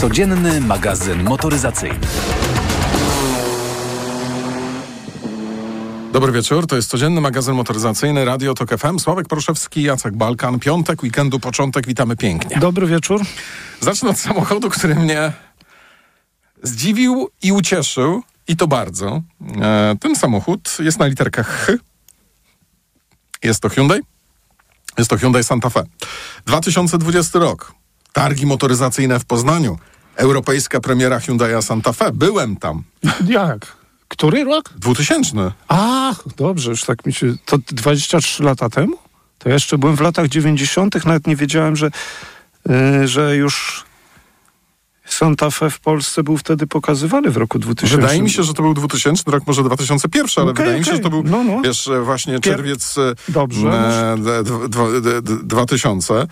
Codzienny magazyn motoryzacyjny. Dobry wieczór, to jest codzienny magazyn motoryzacyjny Radio Tok FM. Sławek Proszewski, Jacek Balkan. Piątek, weekendu, początek, witamy pięknie. Dobry wieczór. Zacznę od samochodu, który mnie zdziwił i ucieszył, i to bardzo. E, ten samochód jest na literkach H. Jest to Hyundai. Jest to Hyundai Santa Fe. 2020 rok. Targi motoryzacyjne w Poznaniu. Europejska premiera Hyundai Santa Fe. Byłem tam. Jak? Który rok? 2000. Ach, dobrze, już tak mi się... To 23 lata temu? To ja jeszcze byłem w latach 90., nawet nie wiedziałem, że, yy, że już Santa Fe w Polsce był wtedy pokazywany w roku 2000. Wydaje mi się, że to był 2000 rok, może 2001, ale Okej, wydaje mi się, że to był, No, no. wiesz, właśnie czerwiec e, Dobrze. e, d- d- dwa- d- d- 2000. E,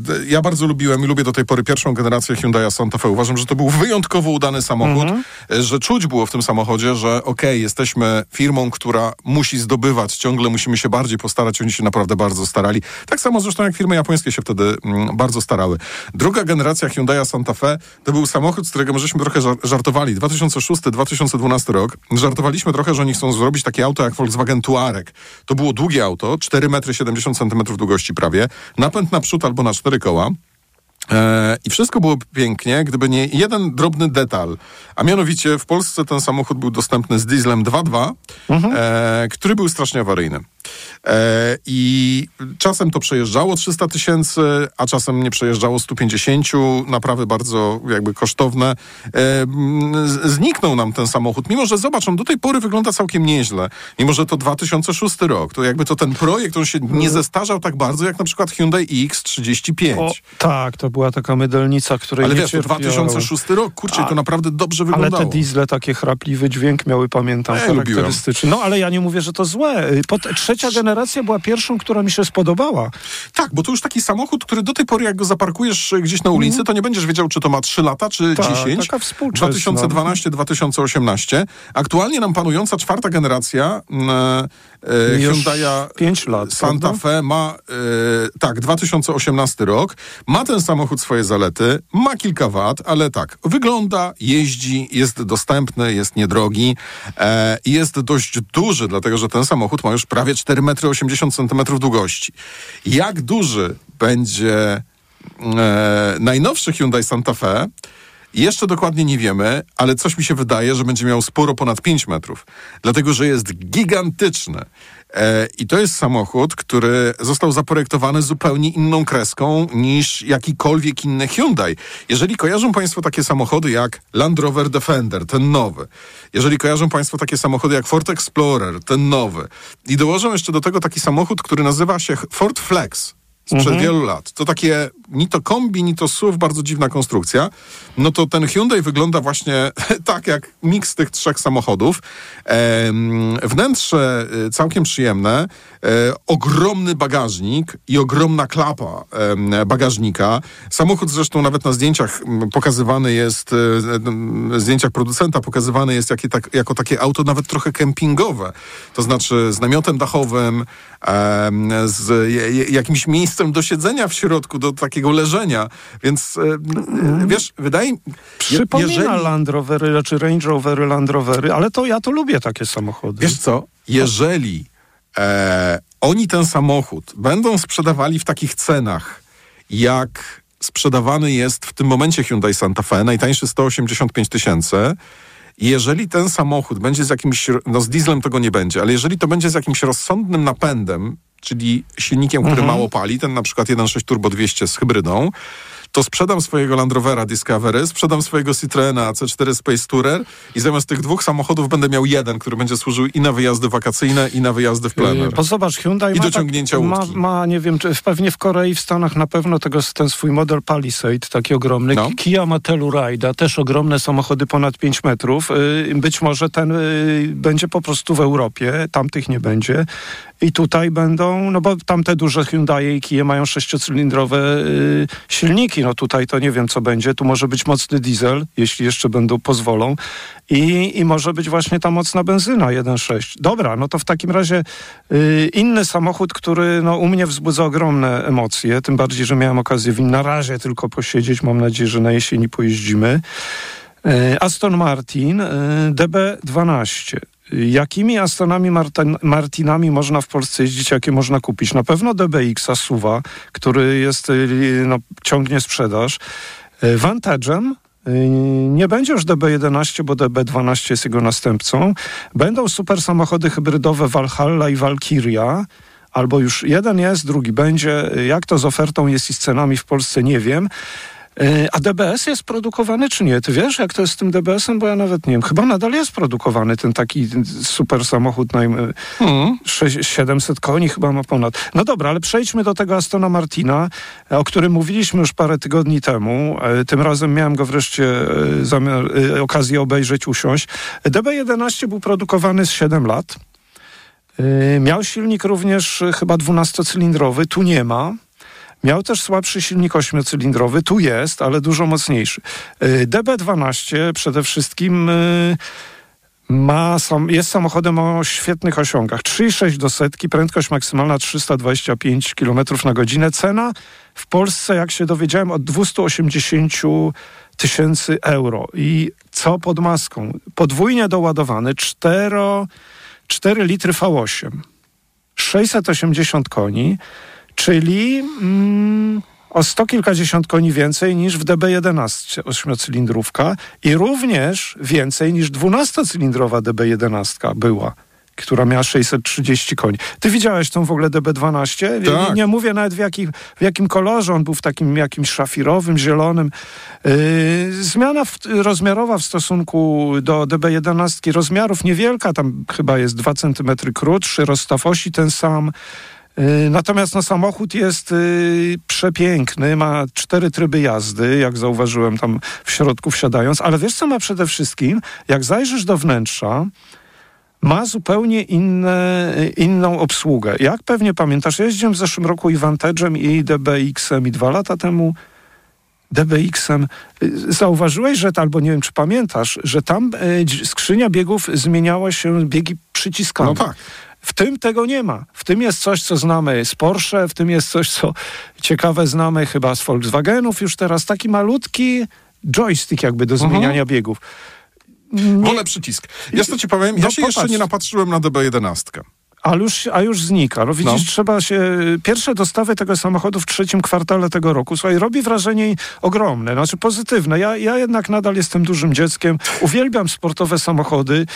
d- Ja bardzo lubiłem i lubię do tej pory pierwszą generację Hyundai Santa Fe. Uważam, że to był wyjątkowo udany samochód, Mhm. e, że czuć było w tym samochodzie, że okej, jesteśmy firmą, która musi zdobywać, ciągle musimy się bardziej postarać, oni się naprawdę bardzo starali. Tak samo zresztą jak firmy japońskie się wtedy mm, bardzo starały. Druga generacja Hyundai Santa Fe to był samochód, z którego my żeśmy trochę żar- żartowali. 2006-2012 rok. Żartowaliśmy trochę, że oni chcą zrobić takie auto jak Volkswagen Touareg. To było długie auto, 4,70 m długości prawie, napęd naprzód albo na cztery koła. E, I wszystko było pięknie, gdyby nie jeden drobny detal. A mianowicie w Polsce ten samochód był dostępny z dieslem 2.2, e, który był strasznie awaryjny. E, I czasem to przejeżdżało 300 tysięcy, a czasem nie przejeżdżało 150, naprawy bardzo jakby kosztowne. E, zniknął nam ten samochód, mimo że zobacz, on do tej pory wygląda całkiem nieźle. Mimo, że to 2006 rok, to jakby to ten projekt, on się nie zestarzał tak bardzo, jak na przykład Hyundai X35. O, tak, to była taka mydelnica, której Ale nie wiesz, to cierpiałem. 2006 rok, kurczę, A- to naprawdę dobrze Ale wyglądało. te diesle, takie chrapliwy dźwięk miały, pamiętam, Ja charakterystyczny. No, ale ja nie mówię, że to złe. Y, Pot- trzecia generacja była pierwszą, która mi się spodobała. Tak, bo to już taki samochód, który do tej pory, jak go zaparkujesz e, gdzieś na ulicy, to nie będziesz wiedział, czy to ma 3 lata, czy Mhm. Tak, 10. taka współczesna. 2012-2018. Aktualnie nam panująca czwarta generacja mm, e, Już Hyundai'a pięć lat, Santa prawda? Fe ma, e, tak, 2018 rok. Ma ten samochód swoje zalety, ma kilka wad, ale tak, wygląda, jeździ, jest dostępny, jest niedrogi e, jest dość duży, dlatego że ten samochód ma już prawie 4,80 m długości. Jak duży będzie e, najnowszy Hyundai Santa Fe, jeszcze dokładnie nie wiemy, ale coś mi się wydaje, że będzie miał sporo ponad 5 metrów, dlatego że jest gigantyczny. E, I to jest samochód, który został zaprojektowany zupełnie inną kreską niż jakikolwiek inny Hyundai. Jeżeli kojarzą Państwo takie samochody jak Land Rover Defender, ten nowy, jeżeli kojarzą Państwo takie samochody jak Ford Explorer, ten nowy, i dołożą jeszcze do tego taki samochód, który nazywa się Ford Flex, sprzed wielu lat. To takie ni to kombi, ni to SUV, bardzo dziwna konstrukcja. No to ten Hyundai wygląda właśnie tak jak miks tych trzech samochodów. Wnętrze y, całkiem przyjemne, e, ogromny bagażnik i ogromna klapa bagażnika. Samochód zresztą nawet na zdjęciach pokazywany jest, e, zdjęciach producenta pokazywany jest tak, jako takie auto nawet trochę kempingowe. To znaczy z namiotem dachowym, z jakimś miejscem do siedzenia w środku, do takiego leżenia. Więc e, wiesz, wydaje mi Przypomina jeżeli- Land Rovery, czy Range Rovery, Land Rovery, ale to ja to lubię takie samochody. Wiesz co? Jeżeli e, oni ten samochód będą sprzedawali w takich cenach, jak sprzedawany jest w tym momencie Hyundai Santa Fe, najtańszy 185 tysięcy, jeżeli ten samochód będzie z jakimś, no z dieslem tego nie będzie, ale jeżeli to będzie z jakimś rozsądnym napędem, czyli silnikiem, który mało pali, ten na przykład 1.6 Turbo 200 z hybrydą, to sprzedam swojego Land Rovera Discovery, sprzedam swojego Citroena C4 Space Tourer i zamiast tych dwóch samochodów będę miał jeden, który będzie służył i na wyjazdy wakacyjne, i na wyjazdy w plener. Yy, Bo zobacz, Hyundai I ma, do ciągnięcia ma, łódki. ma, nie wiem, czy pewnie w Korei, w Stanach na pewno tego, ten swój model Palisade, taki ogromny. No. Kia ma Telluride, też ogromne samochody ponad 5 metrów. Yy, Być może ten yy, będzie po prostu w Europie, tamtych nie będzie. I tutaj będą, no bo tamte duże Hyundai i Kia mają sześciocylindrowe silniki. No tutaj to nie wiem, co będzie. Tu może być mocny diesel, jeśli jeszcze będą, pozwolą. I, i może być właśnie ta mocna benzyna 1.6. Dobra, no to w takim razie y, inny samochód, który no, u mnie wzbudza ogromne emocje, tym bardziej, że miałem okazję w nim na razie tylko posiedzieć. Mam nadzieję, że na jesieni pojeździmy. Y, Aston Martin y, DB12. Jakimi Astonami Martin, Martinami można w Polsce jeździć, jakie można kupić? Na pewno DBX Suwa, który jest, y, no, ciągnie sprzedaż. Y, Vantage'em y, nie będzie już DB11, bo DB12 jest jego następcą. Będą super samochody hybrydowe Valhalla i Valkyria. Albo już jeden jest, drugi będzie. Jak to z ofertą jest i z cenami w Polsce, nie wiem. E, a DBS jest produkowany czy nie? Ty wiesz, jak to jest z tym DBS-em? Bo ja nawet nie wiem. Chyba nadal jest produkowany ten taki super samochód, najm, hmm. 700 koni chyba ma ponad. No dobra, ale przejdźmy do tego Astona Martina, o którym mówiliśmy już parę tygodni temu. E, tym razem miałem go wreszcie e, zamiar, okazję obejrzeć, usiąść. DB11 był produkowany z 7 lat. Miał silnik również chyba 12-cylindrowy, tu nie ma. Miał też słabszy silnik ośmiocylindrowy, tu jest, ale dużo mocniejszy. Y, DB12 przede wszystkim y, ma, jest samochodem o świetnych osiągach. 3,6 do setki, prędkość maksymalna 325 km na godzinę. Cena w Polsce, jak się dowiedziałem, od 280 tysięcy euro. I co pod maską? Podwójnie doładowany, 4, 4 litry V8, 680 koni, czyli mm, o sto kilkadziesiąt koni więcej niż w DB11 ośmiocylindrówka i również więcej niż dwunastocylindrowa DB11 była która miała 630 koni. Ty widziałeś tą w ogóle DB12? Tak. Nie, nie, mówię nawet w, jaki, w jakim kolorze. On był w takim jakimś szafirowym, zielonym. Yy, zmiana w, rozmiarowa w stosunku do DB11 rozmiarów niewielka. Tam chyba jest 2 cm krótszy, rozstaw osi ten sam. Y, natomiast no, samochód jest y, przepiękny, ma cztery tryby jazdy, jak zauważyłem tam w środku wsiadając, ale wiesz co ma przede wszystkim? Jak zajrzysz do wnętrza, ma zupełnie inne, inną obsługę. Jak pewnie pamiętasz, jeździłem w zeszłym roku i Vantage'em i DBX-em i dwa lata temu DBX-em. Y, zauważyłeś, że albo nie wiem, czy pamiętasz, że tam y, skrzynia biegów zmieniała się, biegi przyciskane. No tak. W tym tego nie ma. W tym jest coś, co znamy z Porsche, w tym jest coś, co ciekawe znamy chyba z Volkswagenów już teraz. Taki malutki joystick jakby do zmieniania mhm. -huh. biegów. Nie... Wolę przycisk. Ja to ci powiem, ja no, się popatrz. jeszcze nie napatrzyłem na DB11. A już, a już znika. No widzisz, no. trzeba się... Pierwsze dostawy tego samochodu w trzecim kwartale tego roku, słuchaj, robi wrażenie ogromne, znaczy pozytywne. Ja, ja jednak nadal jestem dużym dzieckiem, uwielbiam sportowe samochody.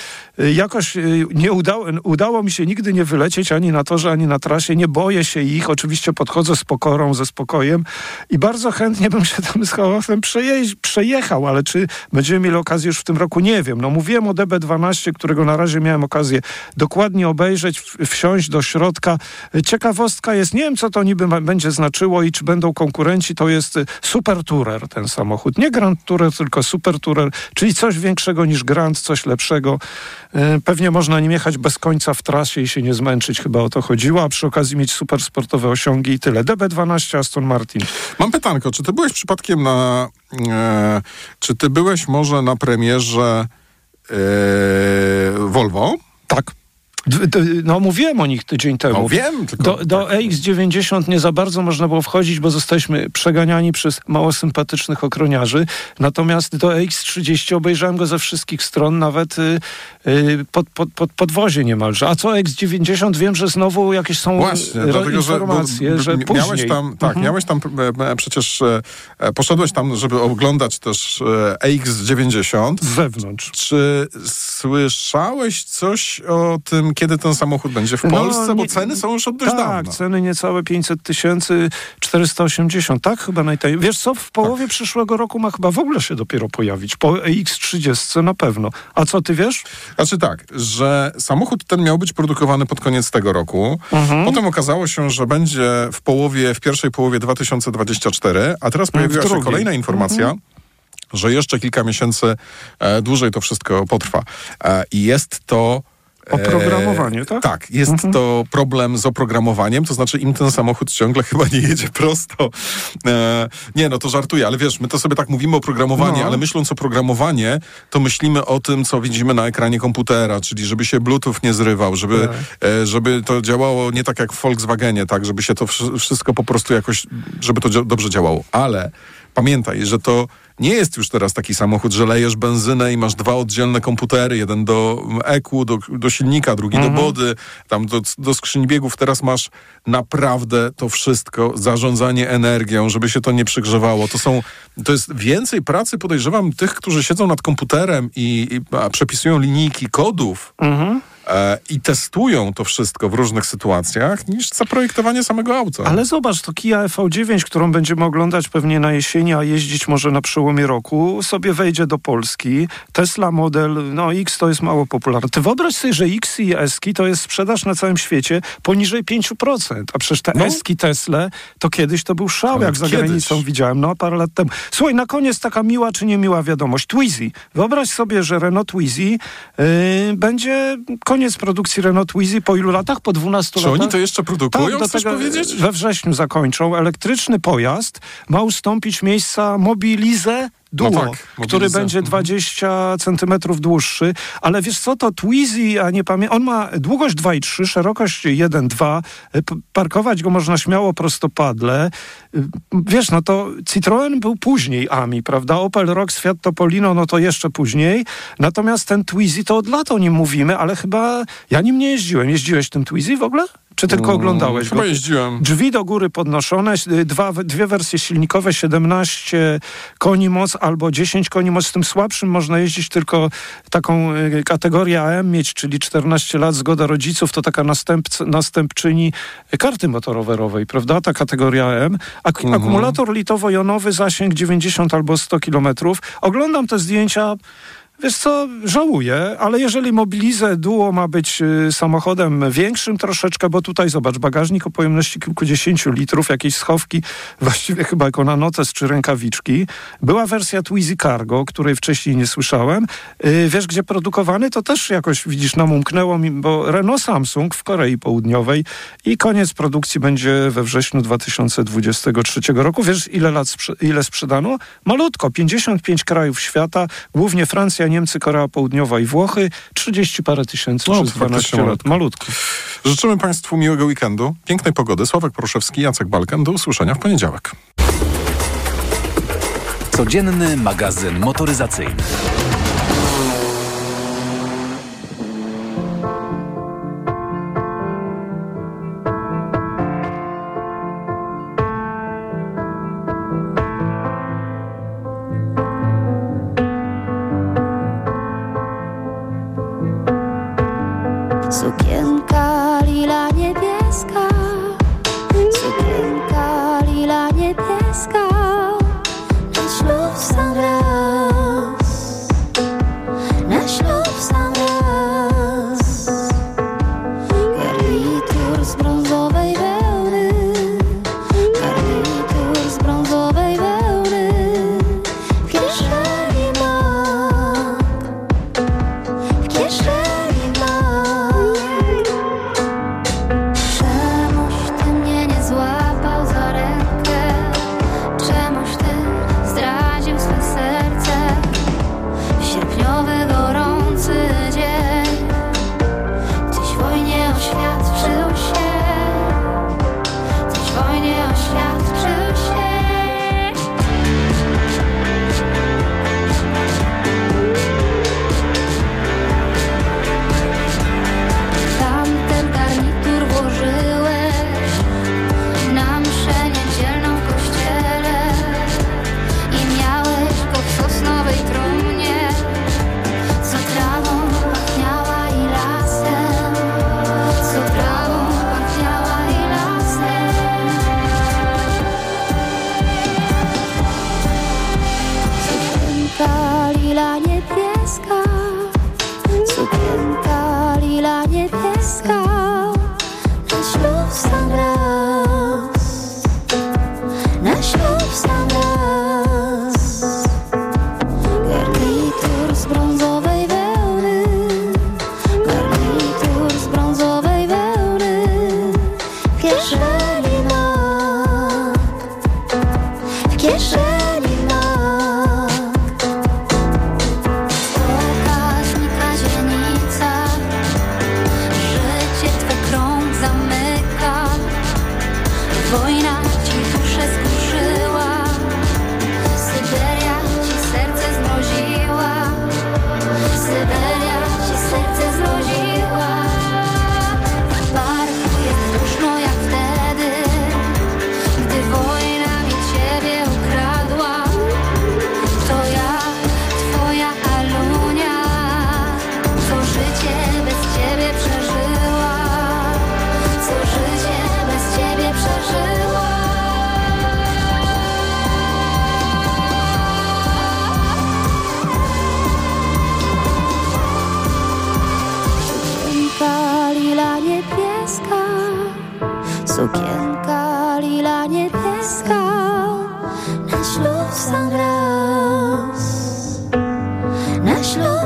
Y, jakoś y, nie udało, udało mi się nigdy nie wylecieć ani na torze, ani na trasie. Nie boję się ich. Oczywiście podchodzę z pokorą, ze spokojem i bardzo chętnie bym się tam z hałasem przejechał, ale czy będziemy mieli okazję już w tym roku, nie wiem. No mówiłem o DB12, którego na razie miałem okazję dokładnie obejrzeć wsiąść do środka. Ciekawostka jest, nie wiem co to niby będzie znaczyło i czy będą konkurenci, to jest y, Super Tourer ten samochód. Nie Grand Tourer, tylko Super Tourer, czyli coś większego niż Grand, coś lepszego. Y, pewnie można nim jechać bez końca w trasie i się nie zmęczyć, chyba o to chodziło, a przy okazji mieć super sportowe osiągi i tyle. DB12 Aston Martin. Mam pytanko, czy ty byłeś przypadkiem na... E, czy ty byłeś może na premierze e, Volvo? Tak. No mówiłem o nich tydzień temu. No wiem, tylko... Do, do tak. EX90 nie za bardzo można było wchodzić, bo zostaliśmy przeganiani przez mało sympatycznych ochroniarzy. Natomiast do EX30 obejrzałem go ze wszystkich stron, nawet y, y, pod, pod, pod podwozie niemalże. A co EX90? Wiem, że znowu jakieś są Właśnie, dlatego, informacje, że, że później. Miałeś tam, tak, mhm. miałeś tam e, e, przecież, e, poszedłeś tam, żeby oglądać też EX90. Z zewnątrz. Czy słyszałeś coś o tym, kiedy ten samochód będzie w no, Polsce? No, nie, bo ceny są już od dość tak, dawna. Tak, ceny niecałe 500 tysięcy, 480, tak chyba najtaniej. Wiesz co, w połowie tak. przyszłego roku ma chyba w ogóle się dopiero pojawić. Po X30 na pewno. A co ty wiesz? Znaczy tak, że samochód ten miał być produkowany pod koniec tego roku. Mhm. Potem okazało się, że będzie w połowie, w pierwszej połowie 2024, a teraz pojawiła się kolejna informacja, mhm że jeszcze kilka miesięcy e, dłużej to wszystko potrwa. E, I jest to Oprogramowanie, tak? Tak, jest Mhm. to problem z oprogramowaniem, to znaczy im ten samochód ciągle chyba nie jedzie prosto. E, nie, no to żartuję, ale wiesz, my to sobie tak mówimy o programowaniu, No. ale myśląc o programowanie, to myślimy o tym, co widzimy na ekranie komputera, czyli żeby się Bluetooth nie zrywał, żeby, Tak. e, żeby to działało nie tak jak w Volkswagenie, tak, żeby się to wszy- wszystko po prostu jakoś, żeby to dobrze działało. Ale pamiętaj, że to nie jest już teraz taki samochód, że lejesz benzynę i masz dwa oddzielne komputery, jeden do EQ, do, do silnika, drugi do body, tam do, do skrzyni biegów. Teraz masz naprawdę to wszystko, zarządzanie energią, żeby się to nie przygrzewało. To są, to jest więcej pracy, podejrzewam, tych, którzy siedzą nad komputerem i, i a, przepisują linijki kodów Mhm. E, i testują to wszystko w różnych sytuacjach, niż zaprojektowanie samego auta. Ale zobacz, to Kia EV9, którą będziemy oglądać pewnie na jesieni, a jeździć może na przełomie roku, sobie wejdzie do Polski. Tesla model, no X to jest mało popularny. Ty wyobraź sobie, że X i S-ki to jest sprzedaż na całym świecie poniżej 5%, a przecież te No. S-ki Tesla to kiedyś to był szał, Ale jak za granicą widziałem, no parę lat temu. Słuchaj, na koniec taka miła czy niemiła wiadomość. Twizy. Wyobraź sobie, że Renault Twizy yy, będzie koniec produkcji Renault Twizy po ilu latach? Po 12 Czy latach? oni to jeszcze produkują, Tak, chcesz powiedzieć? we wrześniu zakończą. Elektryczny pojazd ma ustąpić miejsca Mobilize Duo, No tak, który będzie Mhm. 20 centymetrów dłuższy. Ale wiesz co, to Twizy, a nie pamiętam, on ma długość 2,3, szerokość 1,2. P- Parkować go można śmiało prostopadle. Y, Wiesz, no to Citroen był później AMI, prawda? Opel Rox, Fiat Topolino, no to jeszcze później. Natomiast ten Twizy to od lat o nim mówimy, ale chyba ja nim nie jeździłem. Jeździłeś tym Twizy w ogóle? Czy tylko oglądałeś Mm, Chyba go? jeździłem. Drzwi do góry podnoszone, y, dwa, dwie wersje silnikowe, 17 koni moc albo 10 koni moc. Z tym słabszym można jeździć tylko taką y, kategorię AM mieć, czyli 14 lat, zgoda rodziców, to taka następc, następczyni karty motorowerowej, prawda? Ta kategoria AM. Ak- Mhm. Akumulator litowo-jonowy, zasięg 90 albo 100 kilometrów. Oglądam te zdjęcia. Wiesz co, żałuję, ale jeżeli Mobilize Duo ma być y, samochodem większym troszeczkę, bo tutaj zobacz, bagażnik o pojemności kilkudziesięciu litrów, jakieś schowki, właściwie chyba jako na notes czy rękawiczki. Była wersja Twizy Cargo, której wcześniej nie słyszałem. Y, wiesz, gdzie produkowany? To też jakoś, widzisz, nam umknęło mi, bo Renault Samsung w Korei Południowej i koniec produkcji będzie we wrześniu 2023 roku. Wiesz, ile lat ile sprzedano? Malutko, 55 krajów świata, głównie Francja, Niemcy, Korea Południowa i Włochy, 30 parę tysięcy No, przez to faktycznie 12 lat. malutko. Malutko. Życzymy Państwu miłego weekendu, pięknej pogody. Sławek Proszewski, Jacek Balkan. Do usłyszenia w poniedziałek. Codzienny magazyn motoryzacyjny.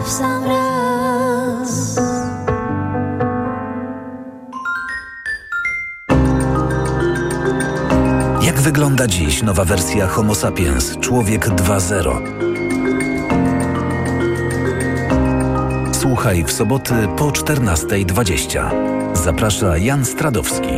W sam raz. Jak wygląda dziś nowa wersja Homo sapiens Człowiek 2.0? Słuchaj w soboty po 14.20. Zaprasza Jan Stradowski.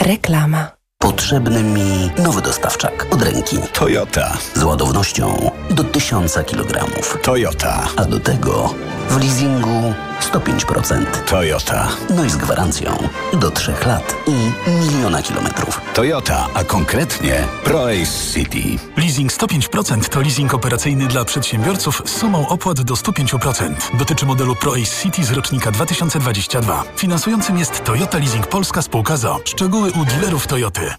Reklama. Potrzebny mi nowy dostawczak od ręki. Toyota. Z ładownością do 1000 kg. Toyota. A do tego w leasingu 105%. Toyota. No i z gwarancją do 3 lat i miliona kilometrów. Toyota, a konkretnie ProAce City. Leasing 105% to leasing operacyjny dla przedsiębiorców z sumą opłat do 105%. Dotyczy modelu ProAce City z rocznika 2022. Finansującym jest Toyota Leasing Polska Spółka ZO. Szczegóły u dealerów Toyoty.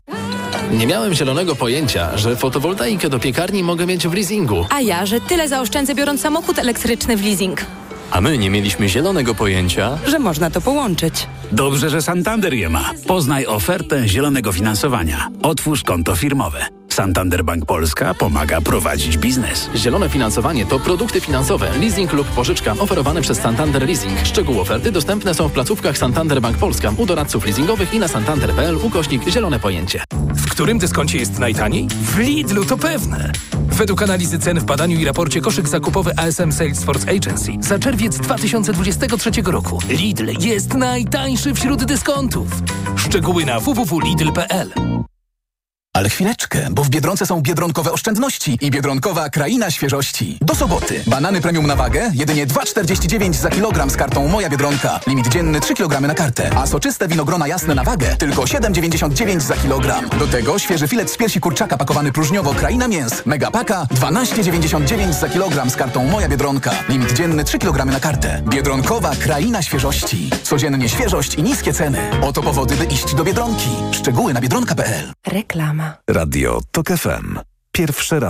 Nie miałem zielonego pojęcia, że fotowoltaikę do piekarni mogę mieć w leasingu. A ja, że tyle zaoszczędzę biorąc samochód elektryczny w leasing. A my nie mieliśmy zielonego pojęcia. Że można to połączyć. Dobrze, że Santander je ma. Poznaj ofertę zielonego finansowania. Otwórz konto firmowe. Santander Bank Polska pomaga prowadzić biznes. Zielone finansowanie to produkty finansowe, leasing lub pożyczka oferowane przez Santander Leasing. Szczegóły oferty dostępne są w placówkach Santander Bank Polska, u doradców leasingowych i na santander.pl ukośnik zielone pojęcie. W którym dyskoncie jest najtaniej? W Lidlu, to pewne. Według analizy cen w badaniu i raporcie koszyk zakupowy ASM Salesforce Agency za czerwiec 2023 roku Lidl jest najtańszy wśród dyskontów. Szczegóły na www.lidl.pl Ale chwileczkę, bo w Biedronce są biedronkowe oszczędności i biedronkowa kraina świeżości. Do soboty. Banany premium na wagę, jedynie 2,49 za kilogram z kartą Moja Biedronka. Limit dzienny 3 kg na kartę. A soczyste winogrona jasne na wagę, tylko 7,99 za kilogram. Do tego świeży filet z piersi kurczaka pakowany próżniowo Kraina Mięs. Megapaka 12,99 za kilogram z kartą Moja Biedronka. Limit dzienny 3 kg na kartę. Biedronkowa kraina świeżości. Codziennie świeżość i niskie ceny. Oto powody, by iść do Biedronki. Szczegóły na biedronka.pl Reklama. Radio TOK FM. Pierwsze radio.